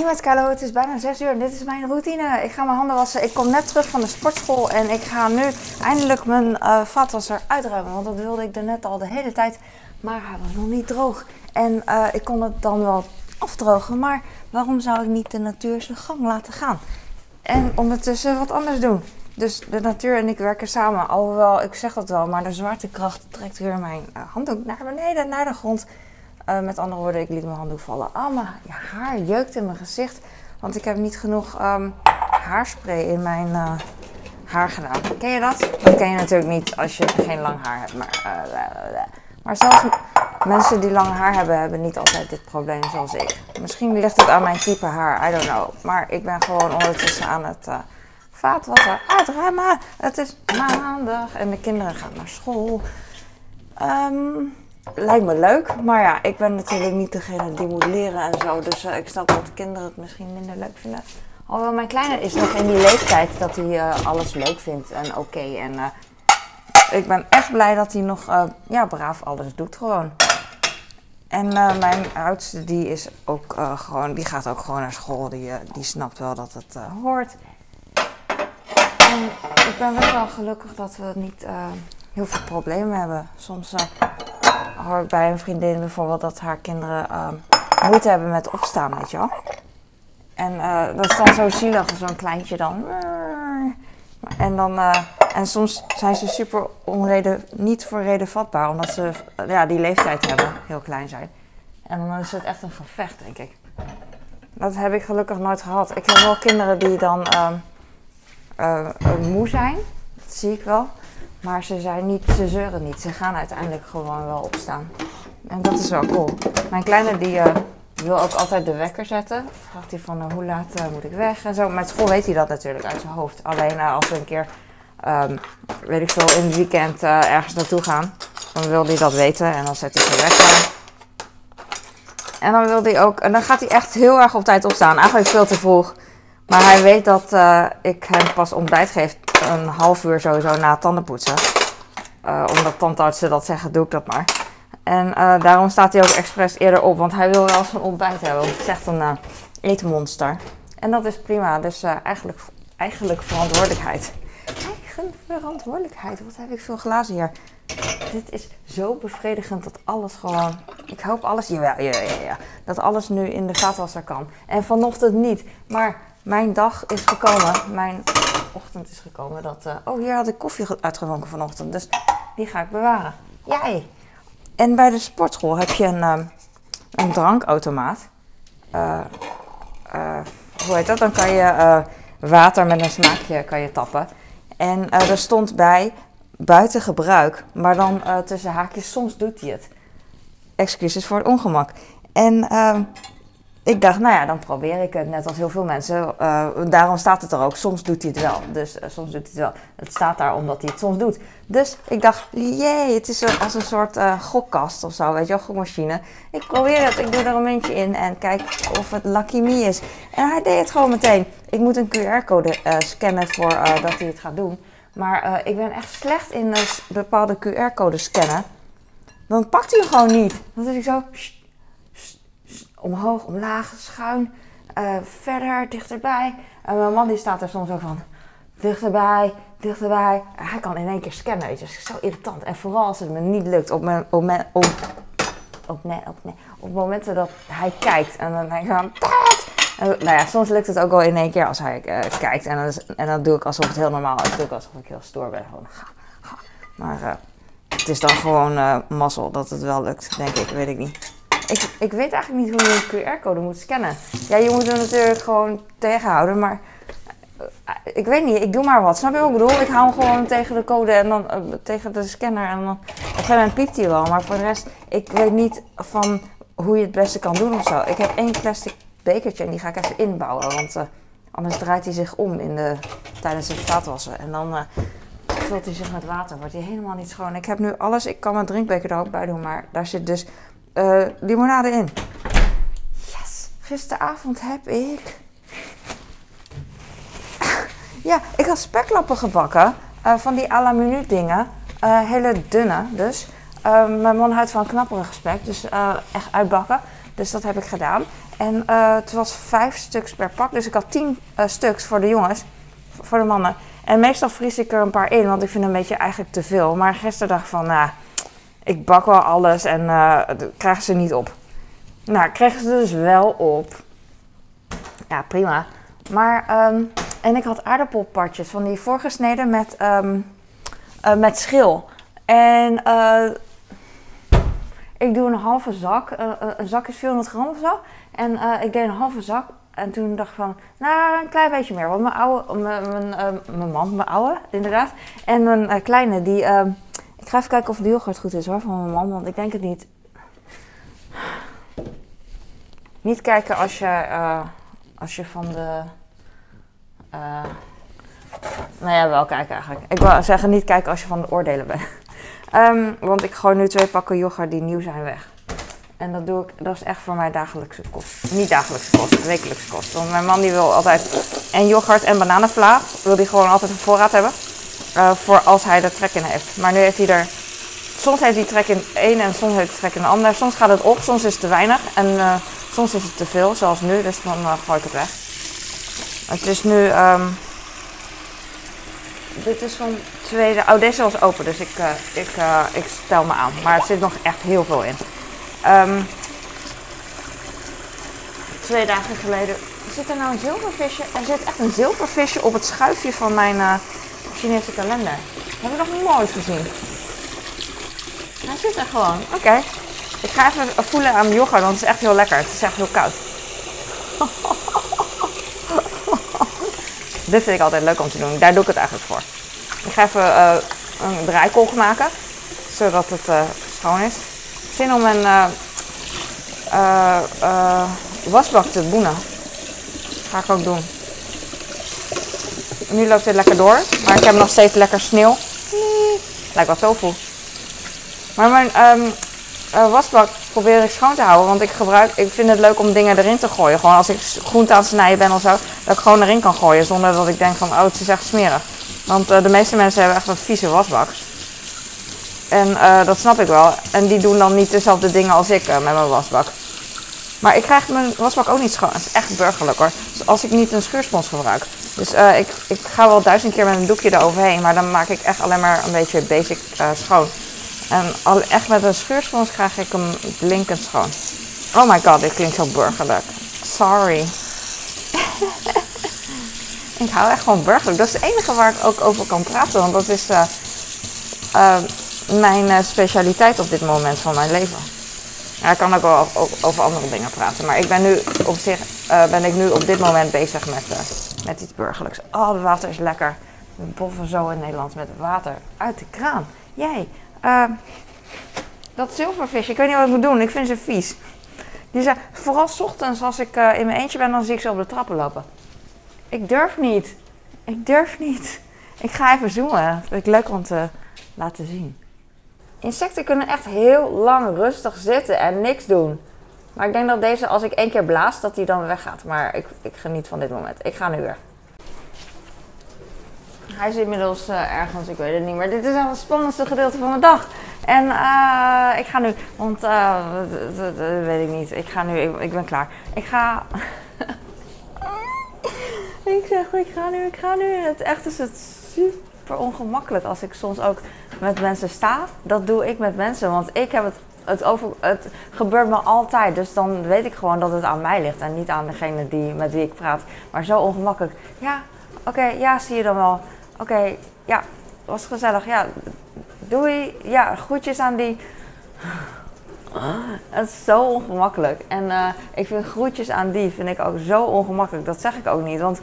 Hey met Carlo, het is bijna 6 uur en dit is mijn routine. Ik ga mijn handen wassen. Ik kom net terug van de sportschool en ik ga nu eindelijk mijn uh, vaatwasser uitruimen. Want dat wilde ik er net al de hele tijd, maar hij was nog niet droog. En uh, ik kon het dan wel afdrogen, maar waarom zou ik niet de natuur zijn gang laten gaan? En ondertussen wat anders doen. Dus de natuur en ik werken samen. Alhoewel, ik zeg dat wel, maar de zwaartekracht trekt weer mijn uh, handdoek naar beneden, naar de grond. Uh, met andere woorden, ik liet mijn handdoek vallen. Ah, haar jeukt in mijn gezicht. Want ik heb niet genoeg um, haarspray in mijn uh, haar gedaan. Ken je dat? Dat ken je natuurlijk niet als je geen lang haar hebt. Maar, uh, maar zelfs mensen die lang haar hebben, hebben niet altijd dit probleem zoals ik. Misschien ligt het aan mijn type haar, I don't know. Maar ik ben gewoon ondertussen aan het vaatwasser uitruimen. Het is maandag en de kinderen gaan naar school. Um, lijkt me leuk, maar ja, ik ben natuurlijk niet degene die moet leren en zo. Dus uh, ik snap dat de kinderen het misschien minder leuk vinden. Alhoewel mijn kleine is nog in die leeftijd dat hij uh, alles leuk vindt en oké. En uh, ik ben echt blij dat hij nog ja, braaf alles doet gewoon. En mijn oudste die is ook gewoon, die gaat ook gewoon naar school. Die, die snapt wel dat het hoort. En ik ben best wel gelukkig dat we niet heel veel problemen hebben. Soms ik bij een vriendin bijvoorbeeld dat haar kinderen uh, moeite hebben met opstaan, weet je wel. En uh, dat is dan zo zielig, zo'n kleintje dan. En, dan uh, en soms zijn ze super onreden, niet voor reden vatbaar, omdat ze ja, die leeftijd hebben, heel klein zijn. En dan is het echt een gevecht, denk ik. Dat heb ik gelukkig nooit gehad. Ik heb wel kinderen die dan moe zijn, dat zie ik wel. Maar ze zijn niet, ze zeuren niet. Ze gaan uiteindelijk gewoon wel opstaan. En dat is wel cool. Mijn kleine die uh, wil ook altijd de wekker zetten. Vraagt hij van uh, hoe laat uh, moet ik weg en zo. Met school weet hij dat natuurlijk uit zijn hoofd. Alleen als we een keer, um, weet ik veel, in het weekend ergens naartoe gaan. Dan wil hij dat weten en dan zet hij zijn wekker. En dan wil hij ook, en dan gaat hij echt heel erg op tijd opstaan. Eigenlijk veel te vroeg. Maar hij weet dat ik hem pas ontbijt geef een half uur sowieso na tandenpoetsen. Uh, omdat tandartsen dat zeggen, doe ik dat maar. En uh, daarom staat hij ook expres eerder op, want hij wil wel zijn ontbijt hebben. Want het is een uh, eetmonster. En dat is prima, dus eigenlijk, eigenlijk verantwoordelijkheid. Eigen verantwoordelijkheid, wat heb ik veel glazen hier. Dit is zo bevredigend dat alles gewoon. Ik hoop alles. Ja, ja, ja, ja. Dat alles nu in de vaatwasser kan. En vanochtend niet. Maar mijn dag is gekomen. Mijn ochtend is gekomen. Dat, uh, oh, hier had ik koffie uitgedronken vanochtend. Dus die ga ik bewaren. Jij. En bij de sportschool heb je een, um, een drankautomaat. Uh, uh, hoe heet dat? Dan kan je water met een smaakje kan je tappen. En er stond bij buiten gebruik. Maar dan tussen haakjes, soms doet hij het. Excuses voor het ongemak. En ehm, ik dacht, nou ja, dan probeer ik het. Net als heel veel mensen. Uh, daarom staat het er ook. Soms doet hij het wel. Dus uh, soms doet hij het wel. Het staat daar omdat hij het soms doet. Dus ik dacht, jee, het is als een soort uh, gokkast of zo. Weet je wel, gokmachine. Ik probeer het. Ik doe er een muntje in en kijk of het Lucky Me is. En hij deed het gewoon meteen. Ik moet een QR-code scannen voordat hij het gaat doen. Maar ik ben echt slecht in bepaalde QR-codes scannen. Dan pakt hij hem gewoon niet. Dan zit ik zo omhoog, omlaag, schuin, uh, verder, dichterbij. En mijn man die staat er soms zo van, dichterbij, dichterbij. Hij kan in één keer scannen, weet. Dat is zo irritant. En vooral als het me niet lukt op, mijn, op, op, op, op, op momenten dat hij kijkt. En dan denk ik van, en, nou ja, soms lukt het ook wel in één keer als hij uh, kijkt. En dan, en dan doe ik alsof het heel normaal is. doe alsof ik heel stoer ben. Gewoon. Maar uh, het is dan gewoon mazzel dat het wel lukt, denk ik. Weet ik niet. Ik, ik weet eigenlijk niet hoe je een QR-code moet scannen. Ja, je moet hem natuurlijk gewoon tegenhouden, maar eh, ik weet niet, ik doe maar wat. Snap je wat ik bedoel? Ik hou hem gewoon tegen de code en dan uh, tegen de scanner en dan op een gegeven moment piept hij wel. Maar voor de rest, ik weet niet van hoe je het beste kan doen of zo. Ik heb één plastic bekertje en die ga ik even inbouwen, want uh, anders draait hij zich om in de, tijdens het vaatwassen. En dan vult hij zich met water, wordt hij helemaal niet schoon. Ik heb nu alles, ik kan mijn drinkbeker er ook bij doen, maar daar zit dus uh, limonade in. Yes, gisteravond heb ik. ja, ik had speklappen gebakken. Uh, van die à la dingen. Uh, hele dunne dus. mijn man houdt van knapperig spek, dus echt uitbakken. Dus dat heb ik gedaan. En het was vijf stuks per pak. Dus ik had tien stuks voor de jongens, voor de mannen. En meestal vries ik er een paar in, want ik vind een beetje eigenlijk te veel. Maar gisteren dacht ik van, nou, ik bak wel alles en uh, krijgen ze niet op. Nou, kregen ze dus wel op. Ja, prima. Maar, um, en ik had aardappelpartjes van die voorgesneden met, um, uh, met schil. En uh, ik doe een halve zak. Een zak is 400 gram of zo. En ik deed een halve zak. En toen dacht ik van, nou, een klein beetje meer. Want mijn oude, mijn, mijn, mijn man, mijn oude, inderdaad. En mijn kleine, die... ehm, ik ga even kijken of de yoghurt goed is hoor, van mijn man. Want ik denk het niet. Niet kijken als je, uh, als je van de. Uh, nou ja, wel kijken eigenlijk. Ik wil zeggen niet kijken als je van de oordelen bent. um, want ik gooi nu twee pakken yoghurt die nieuw zijn weg. En dat doe ik, dat is echt voor mij dagelijkse kost. Niet dagelijkse kost, wekelijkse kost. Want mijn man die wil altijd en yoghurt en bananenvla. Wil die gewoon altijd een voorraad hebben. Uh, voor als hij er trek in heeft. Maar nu heeft hij er. Soms heeft hij trek in één en soms heeft hij trek in de ander. Soms gaat het op, soms is het te weinig. En uh, soms is het te veel, zoals nu. Dus dan uh, gooi ik het weg. Het is nu. Um, dit is van tweede. Oh, deze was open, dus ik, ik, ik stel me aan. Maar er zit nog echt heel veel in. Um, twee dagen geleden. Zit er nou een zilvervisje? Er zit echt een zilvervisje op het schuifje van mijn Chinese kalender. Dat heb ik nog nooit gezien. Hij zit er gewoon. Oké. Ik ga even voelen aan yoghurt, want het is echt heel lekker. Het is echt heel koud. Dit vind ik altijd leuk om te doen. Daar doe ik het eigenlijk voor. Ik ga even uh, een draaikolk maken, zodat het uh, schoon is. Zin om een uh, wasbak te boenen. Ga ik ook doen. Nu loopt dit lekker door, maar ik heb nog steeds lekker sneeuw. Lijkt wel tofu. Maar mijn um, uh, wasbak probeer ik schoon te houden, want ik, gebruik, ik vind het leuk om dingen erin te gooien. Gewoon als ik groente aan het snijden ben of zo, dat ik gewoon erin kan gooien zonder dat ik denk van, oh het is echt smerig. Want uh, de meeste mensen hebben echt een vieze wasbak. En uh, dat snap ik wel. En die doen dan niet dezelfde dingen als ik met mijn wasbak. Maar ik krijg mijn wasbak ook niet schoon. Het is echt burgerlijk hoor. Dus als ik niet een schuurspons gebruik. Dus uh, ik, ik ga wel duizend keer met een doekje eroverheen. Maar dan maak ik echt alleen maar een beetje basic uh, schoon. En al, echt met een schuurspons krijg ik hem blinkend schoon. Oh my god, dit klinkt zo burgerlijk. Sorry. ik hou echt gewoon burgerlijk. Dat is het enige waar ik ook over kan praten. Want dat is uh, mijn specialiteit op dit moment van mijn leven. Ja, ik kan ook wel over andere dingen praten. Maar ik ben nu op zich ben ik nu op dit moment bezig met, met iets burgerlijks. Oh, het water is lekker. We boffen zo in Nederland met water uit de kraan. Jij, uh, dat zilvervisje, ik weet niet wat ik moet doen. Ik vind ze vies. Die zijn, vooral ochtends als ik in mijn eentje ben, dan zie ik ze op de trappen lopen. Ik durf niet. Ik durf niet. Ik ga even zoomen. Vind ik leuk om te laten zien. Insecten kunnen echt heel lang rustig zitten en niks doen. Maar ik denk dat deze, als ik één keer blaas, dat hij dan weggaat. Maar ik, ik geniet van dit moment. Ik ga nu weer. Hij is inmiddels uh, ergens, ik weet het niet meer. Dit is al het spannendste gedeelte van de dag. En uh, ik ga nu, want dat, weet ik niet. Ik ga nu, ik, ik ben klaar. Ik ga. ik zeg, ik ga nu, ik ga nu. Het echt is het super ongemakkelijk als ik soms ook met mensen sta. Dat doe ik met mensen, want ik heb het het, over, het gebeurt me altijd. Dus dan weet ik gewoon dat het aan mij ligt en niet aan degene die, met wie ik praat. Maar zo ongemakkelijk. Ja, oké, ja, zie je dan wel. Oké, okay, ja, was gezellig. Ja, doei. Ja, groetjes aan die. Het is zo ongemakkelijk. En uh, ik vind groetjes aan die vind ik ook zo ongemakkelijk. Dat zeg ik ook niet. Want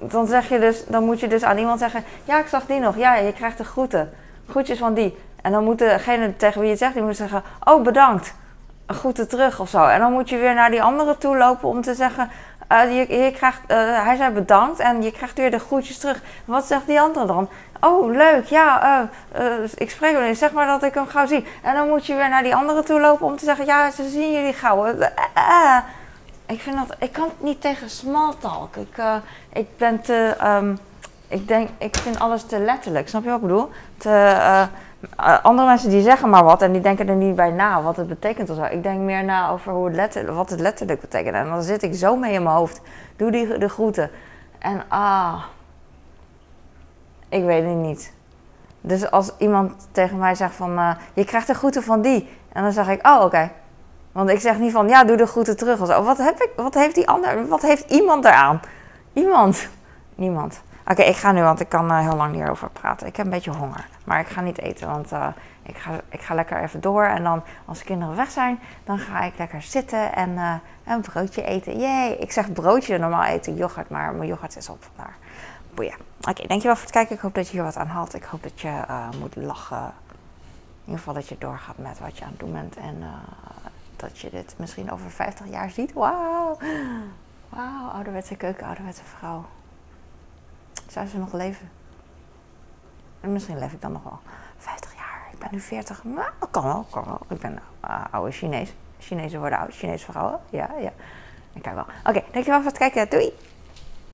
dan, zeg je dus, dan moet je dus aan iemand zeggen: Ja, ik zag die nog. Ja, je krijgt de groeten. Groetjes van die. En dan moet degene tegen wie je het zegt, die moet zeggen: Oh, bedankt. Groeten terug of zo. En dan moet je weer naar die andere toe lopen om te zeggen: uh, je, krijgt, uh, Hij zei bedankt en je krijgt weer de groetjes terug. Wat zegt die andere dan? Oh, leuk, ja, uh, ik spreek hem Zeg maar dat ik hem gauw zie. En dan moet je weer naar die andere toe lopen om te zeggen: Ja, ze zien jullie gauw. Ik vind dat, ik kan niet tegen small talk. Ik, ik ben te, um, ik denk, ik vind alles te letterlijk. Snap je wat ik bedoel? Te, eh, eh, andere mensen die zeggen maar wat en die denken er niet bij na wat het betekent of zo. Ik denk meer na over hoe het letter, wat het letterlijk betekent. En dan zit ik zo mee in mijn hoofd. Doe die, de groeten. En ah, ik weet het niet. Dus als iemand tegen mij zegt van, eh, je krijgt de groeten van die. En dan zeg ik, oh oké. Want ik zeg niet van, ja, doe de groeten terug. Of zo. Wat, heb ik, wat heeft die ander, wat heeft iemand eraan? Iemand. Niemand. Oké, ik ga nu, want ik kan uh, heel lang hierover praten. Ik heb een beetje honger. Maar ik ga niet eten, want uh, ik, ga, ik ga lekker even door. En dan, als de kinderen weg zijn, dan ga ik lekker zitten en uh, een broodje eten. Jee, ik zeg broodje, normaal eten yoghurt, maar mijn yoghurt is op vandaar. Boeien. Oké, dankjewel voor het kijken. Ik hoop dat je hier wat aan haalt. Ik hoop dat je moet lachen. In ieder geval dat je doorgaat met wat je aan het doen bent. En dat je dit misschien over 50 jaar ziet. Wauw. Wauw, ouderwetse keuken, ouderwetse vrouw. Zou ze nog leven? En misschien leef ik dan nog wel 50 jaar. Ik ben nu 40. Maar kan wel, kan wel. Ik ben uh, oude Chinees. Chinezen worden oud. Chinese vrouwen. Ja, ja. Ik kijk wel. Oké, dankjewel voor het kijken. Doei!